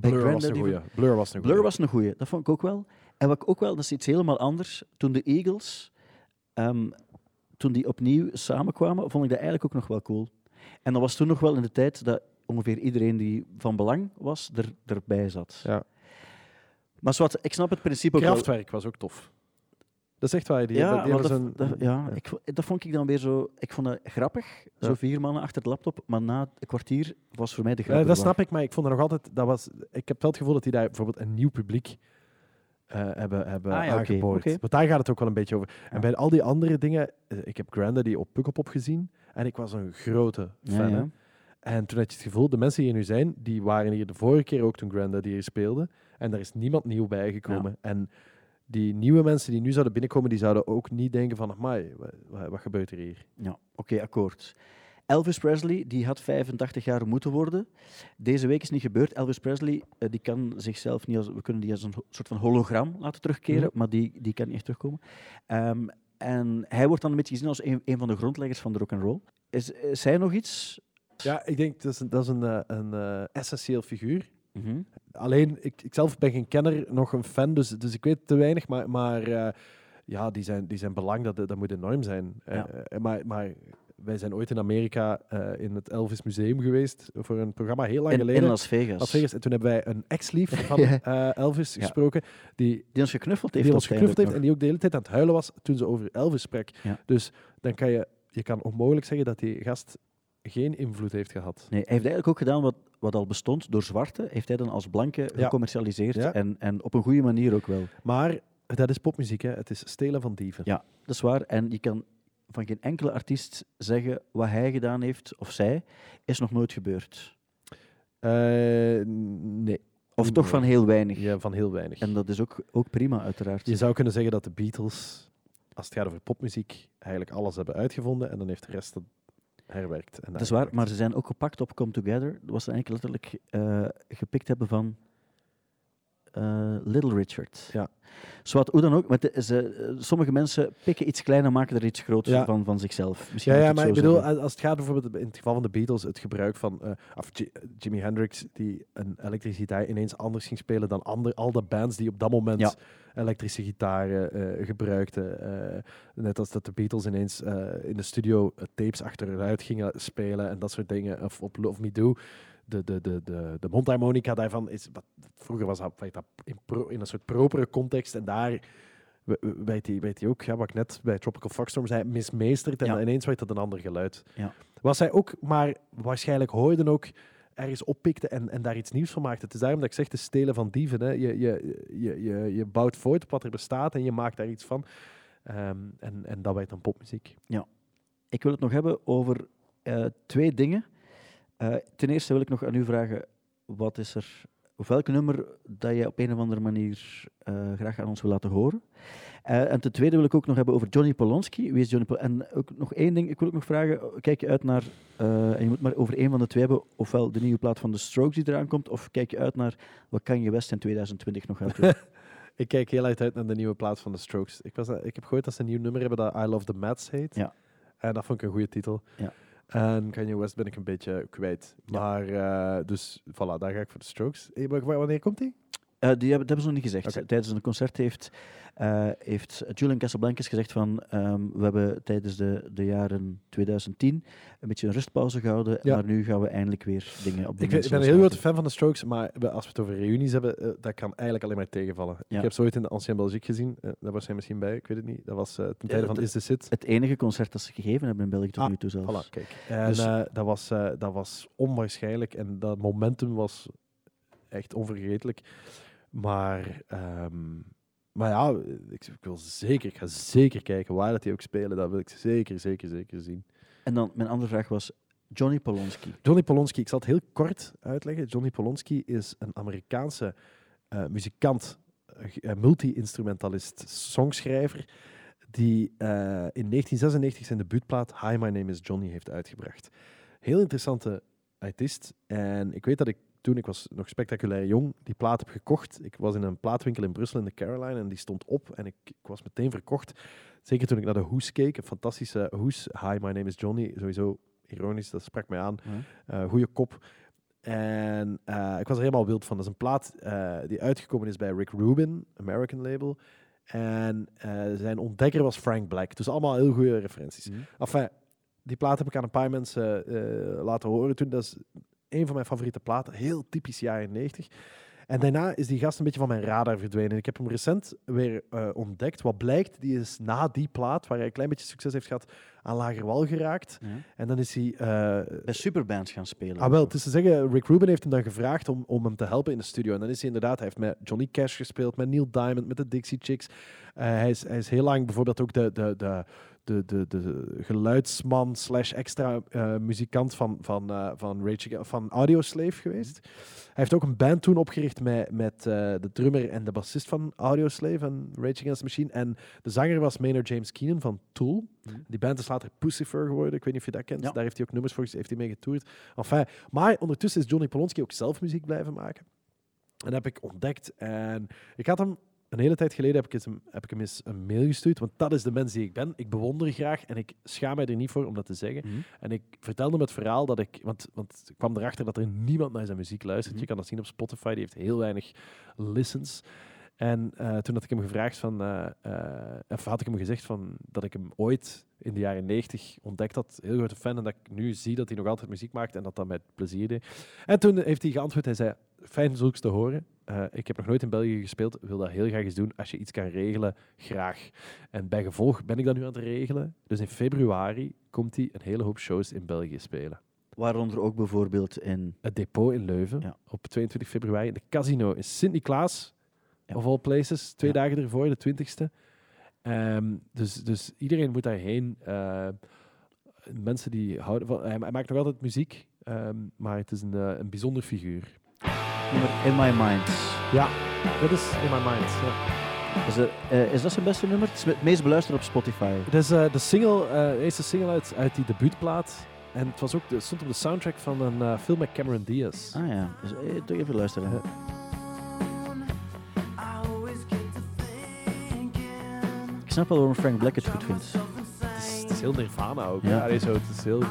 Blur was een goeie. Blur was een Blur goeie. was een goeie, dat vond ik ook wel. En wat ik ook wel, dat is iets helemaal anders. Toen de Eagles, ehm, toen die opnieuw samenkwamen, vond ik dat eigenlijk ook nog wel cool. En dat was toen nog wel in de tijd dat ongeveer iedereen die van belang was, er, erbij zat. Ja. Maar zwart, ik snap het principe ook. Kraftwerk was ook tof. Dat is echt waar. Die, Ja, die dat, dat- ja. Ik, dat vond ik dan weer zo... Ik vond het grappig, Ja. zo vier mannen achter de laptop, maar na een kwartier was voor mij de grap Ja, dat snap ik, maar ik vond er nog altijd... Dat was, ik heb wel het gevoel dat die daar bijvoorbeeld een nieuw publiek eh, hebben, hebben Ah, ja, aangeboord. Want daar gaat het ook wel een beetje over. En bij al die andere dingen... eh, ik heb Grandaddy op Pukkelpop gezien en ik was een grote fan. En toen had je het gevoel, de mensen die hier nu zijn, die waren hier de vorige keer ook toen Grandaddy hier speelde. En daar is niemand nieuw bijgekomen. En die nieuwe mensen die nu zouden binnenkomen, die zouden ook niet denken van, amai, wat, wat, gebeurt er hier? Ja, oké, akkoord. Elvis Presley die had 85 jaar moeten worden. Deze week is niet gebeurd. Elvis Presley eh, die kan zichzelf niet als, we kunnen die als een soort van hologram laten terugkeren, Mhm. maar die, die kan niet echt terugkomen. Ehm, en hij wordt dan een beetje gezien als een, een van de grondleggers van de rock and roll. Is, is hij nog iets? Ja, ik denk dat is een, dat is een, eh, een eh, essentieel figuur. Mhm. Alleen, ik, ik zelf ben geen kenner, nog een fan, dus, dus ik weet te weinig. Maar, maar eh, ja, die zijn, die zijn belang, dat, dat moet enorm zijn. Eh, Ja. eh, maar, maar wij zijn ooit in Amerika in het Elvis Museum geweest voor een programma heel lang In, geleden. in Las Vegas. Las Vegas. En toen hebben wij een ex-lief van Elvis Ja. gesproken, die, Die ons geknuffeld heeft. die ons geknuffeld heeft en die ook de hele tijd aan het huilen was toen ze over Elvis sprak. Ja. Dus dan kan je, je kan onmogelijk zeggen dat die gast geen invloed heeft gehad. Nee, hij heeft eigenlijk ook gedaan wat, wat al bestond door zwarte. Heeft hij dan als blanke Ja. gecommercialiseerd. Ja. En, en op een goede manier ook wel. Maar dat is popmuziek, hè. het is stelen van dieven. Ja, dat is waar. En je kan van geen enkele artiest zeggen wat hij gedaan heeft of zij, is nog nooit gebeurd. Eh, nee. Of toch van heel weinig. Ja, van heel weinig. En dat is ook, ook prima, uiteraard. Je zou kunnen zeggen dat de Beatles, als het gaat over popmuziek, eigenlijk alles hebben uitgevonden en dan heeft de rest herwerkt. En dat is waar, maar ze zijn ook gepakt op Come Together. Dat was eigenlijk letterlijk eh, gepikt hebben van eh, Little Richard. Ja. Zowat, hoe dan ook, maar de- ze, eh, sommige mensen pikken iets klein en maken er iets groots Ja. van, van zichzelf. Misschien Ja, ja ik maar ik bedoel, zeggen. als het gaat bijvoorbeeld in het geval van de Beatles, het gebruik van eh, of Ji- Jimi Hendrix, die een elektrische gitaar ineens anders ging spelen dan ander, al de bands die op dat moment Ja. Elektrische gitaren eh, gebruikten. Eh, net als dat de Beatles ineens eh, in de studio tapes achteruit gingen spelen en dat soort dingen. Of op Love Me Do. De, de, de, de, de mondharmonica daarvan is. Wat, vroeger was dat, in, pro- in een soort propere context en daar we- we- weet hij, weet hij ook, ja, wat ik net bij Tropical Foxstorm zei, mismeesterd en Ja. ineens werd dat een ander geluid. Ja. Was hij ook, maar waarschijnlijk hoorden ook ergens oppikte en, en daar iets nieuws van maakte. Het is daarom dat ik zeg, de stelen van dieven. Hè. Je, je, je, je, je bouwt voort op wat er bestaat en je maakt daar iets van. Ehm, en, en dat werd dan popmuziek. Ik wil het nog hebben over eh, twee dingen. Eh, ten eerste wil ik nog aan u vragen, wat is er, welk nummer dat je op een of andere manier eh, graag aan ons wil laten horen? Eh, en ten tweede wil ik ook nog hebben over Johnny Polonsky. Wie is Johnny Pol En ook nog één ding, ik wil ook nog vragen, kijk je uit naar, eh, en je moet maar over één van de twee hebben, ofwel de nieuwe plaat van The Strokes die eraan komt, of kijk je uit naar wat Kanye West in 2020 nog gaat doen? Ik kijk heel uit uit naar de nieuwe plaat van The Strokes. Ik, was, ik heb gehoord dat ze een nieuw nummer hebben dat I Love the Mats heet. Ja. En dat vond ik een goede titel. Ja. En Kanye West ben ik een beetje kwijt. Maar eh, dus, voilà, daar ga ik voor de Strokes. Maar wanneer komt die? Eh, die hebben, dat hebben ze nog niet gezegd. Tijdens een concert heeft, eh, heeft Julian Casablancas gezegd van ehm, we hebben tijdens de, de jaren 2010 een beetje een rustpauze gehouden, Ja. maar nu gaan we eindelijk weer dingen op de Ik, ben- ik ben een heel grote fan van de Strokes, maar als we het over reunies hebben, eh, dat kan eigenlijk alleen maar tegenvallen. Ja. Ik heb ze ooit in de Ancien Belgique gezien. daar was hij misschien bij, ik weet het niet. Dat was ten tijde van Is The Sit. Het enige concert dat ze gegeven hebben in België tot Ah, nu toe zelfs. Voilà, kijk. En Dus- dat, was, dat was onwaarschijnlijk en dat momentum was echt onvergetelijk. Maar, ehm, maar ja, ik, ik wil zeker, ik ga zeker kijken waar dat die ook spelen. Dat wil ik zeker, zeker, zeker zien. En dan mijn andere vraag was Johnny Polonsky. Johnny Polonsky, ik zal het heel kort uitleggen. Johnny Polonsky is een Amerikaanse eh, muzikant, eh, eh, multi-instrumentalist, songschrijver, die in 1996 zijn debuutplaat Hi, My Name is Johnny heeft uitgebracht. Heel interessante artiest. En ik weet dat ik toen, ik was nog spectaculair jong, die plaat heb gekocht. Ik was in een plaatwinkel in Brussel in de Caroline en die stond op en ik, ik was meteen verkocht. Zeker toen ik naar de hoes keek, een fantastische hoes. Hi, my name is Johnny. Sowieso ironisch, dat sprak mij aan. Ja. Eh goeie kop. En eh, ik was er helemaal wild van. Dat is een plaat eh, die uitgekomen is bij Rick Rubin, American label. En zijn ontdekker was Frank Black. Dus allemaal heel goede referenties. Enfin, die plaat heb ik aan een paar mensen laten horen toen. Dat is een van mijn favoriete platen. Heel typisch jaren 90. En daarna is die gast een beetje van mijn radar verdwenen. Ik heb hem recent weer eh, ontdekt. Wat blijkt, die is na die plaat, waar hij een klein beetje succes heeft gehad, aan Lagerwal geraakt. Ja. En dan is hij... eh, Bij superbands gaan spelen. Ah, wel, het is te zeggen, Rick Rubin heeft hem dan gevraagd om, om hem te helpen in de studio. En dan is hij inderdaad, hij heeft met Johnny Cash gespeeld, met Neil Diamond, met de Dixie Chicks. Eh, hij, is, hij is heel lang bijvoorbeeld ook de, de, de, de, de, de geluidsman slash extra eh, muzikant van, van, eh, van, Rage Against- van Audioslave geweest. Hij heeft ook een band toen opgericht met, met eh, de drummer en de bassist van Audioslave en Rage Against the Machine. En de zanger was Maynard James Keenan van Tool. Mhm. Die band is later Pussifer geworden. Ik weet niet of je dat kent. Ja. Daar heeft hij ook nummers voor, heeft hij mee getoerd. Enfin, maar ondertussen is Johnny Polonsky ook zelf muziek blijven maken. En dat heb ik ontdekt. En ik had hem een hele tijd geleden heb ik, het hem, heb ik hem eens een mail gestuurd. Want dat is de mens die ik ben. Ik bewonder graag en ik schaam mij er niet voor om dat te zeggen. Mhm. En ik vertelde hem het verhaal dat ik... Want, want ik kwam erachter dat er niemand naar zijn muziek luistert. Mhm. Je kan dat zien op Spotify. Die heeft heel weinig listens. En eh, toen had ik hem gevraagd van... eh, eh, of had ik hem gezegd van, dat ik hem ooit in de jaren 90 ontdekt had. Heel grote fan. En dat ik nu zie dat hij nog altijd muziek maakt. En dat dat met plezier deed. En toen heeft hij geantwoord. Hij zei, fijn zulks te horen. Eh, ik heb nog nooit in België gespeeld. wil dat heel graag eens doen. Als je iets kan regelen, graag. En bij gevolg ben ik dat nu aan het regelen. Dus in februari komt hij een hele hoop shows in België spelen. Waaronder ook bijvoorbeeld in... Het depot in Leuven Ja. op 22 februari. De casino in Sint-Niklaas, Ja. of all places. Twee Ja. dagen ervoor, de 20ste. Ehm, dus, dus iedereen moet daarheen. Eh, mensen die houden van... Hij, hij maakt nog altijd muziek, ehm, maar het is een, eh, een bijzonder figuur. Nummer In My Mind. Ja, dat is in my mind. Ja. Is, dat- eh, is dat zijn beste nummer? Het is het meest beluisterd op Spotify. Het is eh, de single, de eerste single uit, uit die debuutplaat. En het was ook de, stond op de soundtrack van een film met Cameron Diaz. Ah ja, dus, toch even luisteren. Ja. Ik snap wel waarom Frank Black het goed vindt. Het is, het is heel Nirvana ook. Ja. Ja. Allee, zo, het is heel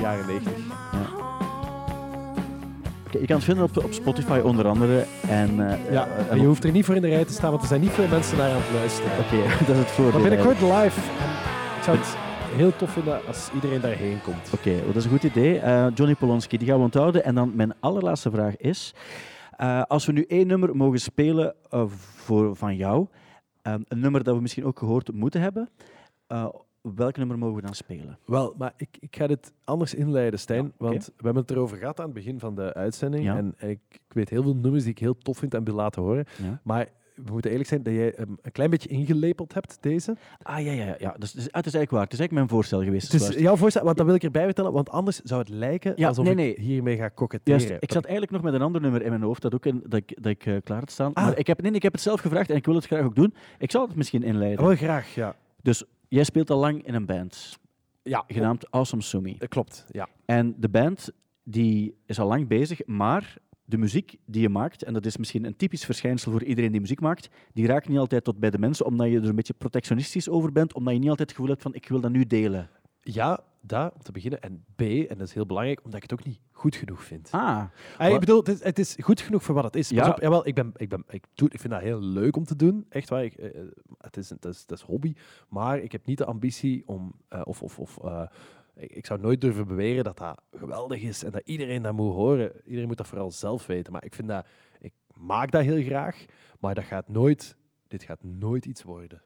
jaren 90. Oké, je kan het vinden op, op Spotify onder andere. En, eh, Ja, eh, en je hoeft er niet voor in de rij te staan, want er zijn niet veel mensen naar aan het luisteren. Oké, dat is het voordeel. Maar binnenkort live. Ik zou het heel tof vinden als iedereen daarheen komt. Oké, wel, dat is een goed idee. Eh, Johnny Polonsky, die gaan we onthouden. En dan mijn allerlaatste vraag is... als we nu één nummer mogen spelen voor, van jou, een nummer dat we misschien ook gehoord moeten hebben, welk nummer mogen we dan spelen? Wel, maar ik, ik ga dit anders inleiden, Stijn. Ja. Want we hebben het erover gehad aan het begin van de uitzending. Ja. En, ik, ik weet heel veel nummers die ik heel tof vind en wil laten horen. Ja. Maar we moeten eerlijk zijn dat jij hem een klein beetje ingelepeld hebt, deze. Ah ja, ja, ja. Dus, dus, ah, het is eigenlijk waar. Het is eigenlijk mijn voorstel geweest. Het is jouw voorstel, want dat wil ik erbij vertellen, want anders zou het lijken Ja, alsof nee, ik nee. hiermee ga koketteren. Juist, ik zat eigenlijk nog met een ander nummer in mijn hoofd dat, ook in, dat ik, dat ik eh, klaar had staan. Ah. Maar ik heb, nee, ik heb het zelf gevraagd en ik wil het graag ook doen. Ik zal het misschien inleiden. Wel graag, ja. Dus jij speelt al lang in een band, Ja, genaamd Awesome Sumi. dat klopt. Ja. En de band die is al lang bezig, maar de muziek die je maakt, en dat is misschien een typisch verschijnsel voor iedereen die muziek maakt, die raakt niet altijd tot bij de mensen, omdat je er een beetje protectionistisch over bent, omdat je niet altijd het gevoel hebt van ik wil dat nu delen. Ja, dat om te beginnen. En B, en dat is heel belangrijk, omdat ik het ook niet goed genoeg vind. Ah, Ah, ik bedoel, het is, het is goed genoeg voor wat het is. Ja. Pas op, jawel, ik, ben, ik, ben, ik, doe, ik vind dat heel leuk om te doen. Echt waar. Ik, eh, het, is, het, is, het is hobby. Maar ik heb niet de ambitie om... eh, of, of, of, ik, ik zou nooit durven beweren dat dat geweldig is en dat iedereen dat moet horen. Iedereen moet dat vooral zelf weten. Maar ik vind dat... Ik maak dat heel graag, maar dat gaat nooit... Dit gaat nooit iets worden.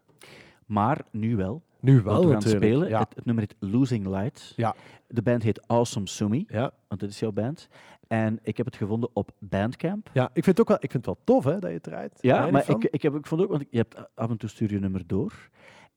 Maar nu wel. Nu wel we gaan natuurlijk. spelen. Ja. Het, het nummer heet Losing Light. Ja. De band heet Awesome Sumi, Ja. want dit is jouw band. En ik heb het gevonden op Bandcamp. ja, ik vind het ook wel, ik vind het wel tof hè, dat je het draait. Ja, maar ik, ik, heb, ik vond ook, want je hebt af en toe stuur je nummer door.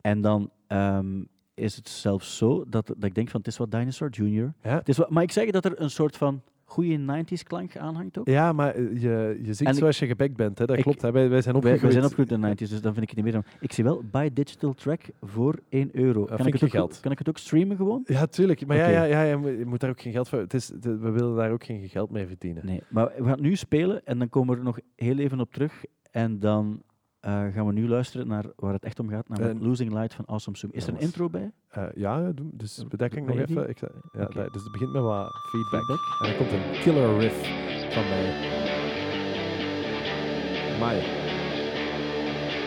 En dan ehm, is het zelfs zo dat, dat ik denk van het is wat Dinosaur Jr. Ja. Het is wat, maar ik zeg dat er een soort van goede 90s klank aanhangt ook. Ja, maar eh, je, je ik- zoals je gebekt bent. Hè? Dat ik- klopt. Hè? Wij, wij zijn opgegroeid. wij zijn opgegroeid in de 90s, dus dan vind ik het niet meer. dan- Ik zie wel buy digital track voor 1 euro. Kan ik, het ook, geld. kan ik het ook streamen gewoon? Ja, tuurlijk. Maar ja, ja, ja, je moet- daar ook geen geld voor... Het is, we willen daar ook geen geld mee verdienen. Nee, maar we gaan nu spelen en dan komen we er nog heel even op terug. En dan eh, gaan we nu luisteren naar waar het echt om gaat, namelijk En- Losing Light van Awesome Zoom. Is er een intro bij? Eh, ja, dus bedekking nog even. Ik, ja, dus het begint met wat feedback. Feedback? En dan komt een killer riff van mij. Ja.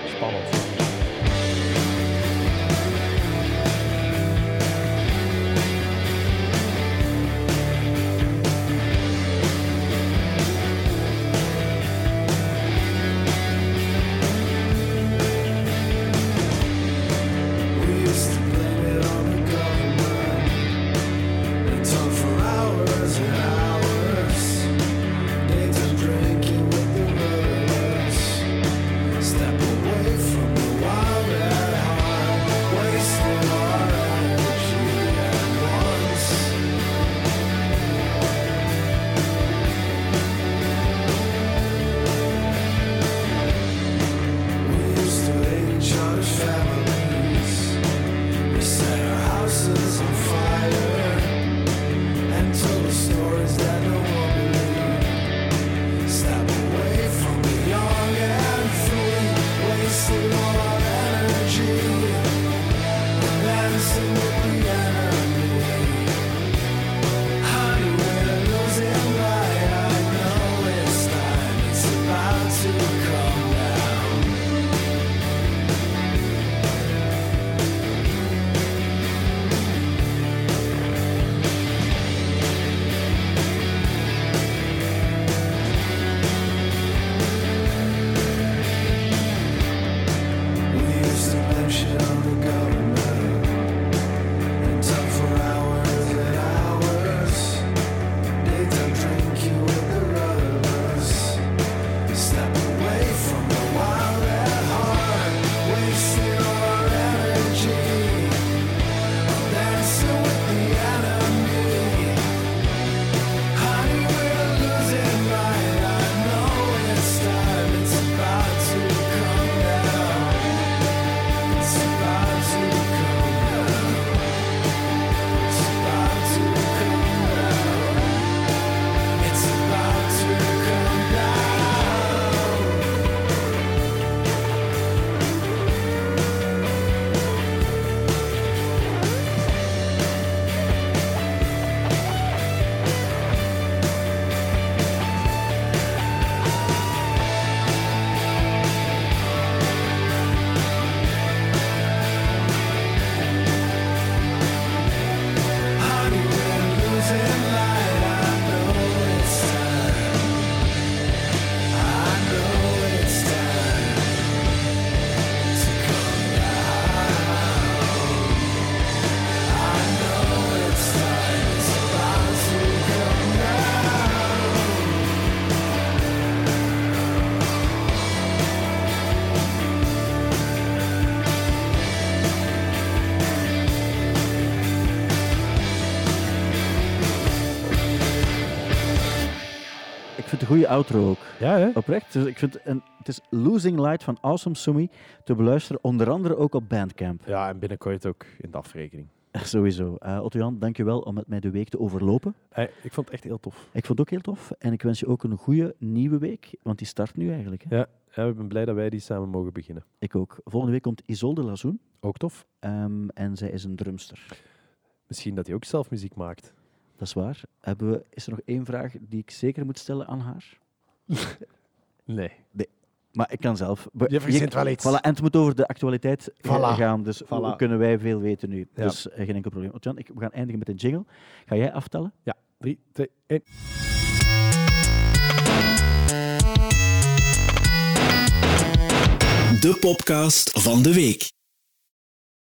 Spannend. Goede outro ook. Ja, hè? Oprecht. Dus ik vind een, het is Losing Light van Awesome Sumi te beluisteren, onder andere ook op Bandcamp. Ja, en binnenkort ook in de afrekening. Sowieso. Uh, Otto-Jan, dankjewel om met mij de week te overlopen. Hey, ik vond het echt heel tof. Ik vond het ook heel tof en ik wens je ook een goede nieuwe week, want die start nu eigenlijk. Hè? Ja, ja, ik ben blij dat wij die samen mogen beginnen. Ik ook. Volgende week komt Isolde Lazoen Ook tof. ehm, en zij is een drumster. Misschien dat hij ook zelf muziek maakt. Dat is waar. Hebben we, is er nog één vraag die ik zeker moet stellen aan haar? Nee. Maar ik kan zelf. Je verzint wel iets. Voilà, en het moet over de actualiteit Voilà. gaan, dus Voilà. kunnen wij veel weten nu. Ja. Dus eh, geen enkel probleem. Otto-Jan, ik, we gaan eindigen met een jingle. Ga jij aftellen? Ja, 3, 2, 1. De podcast van de week.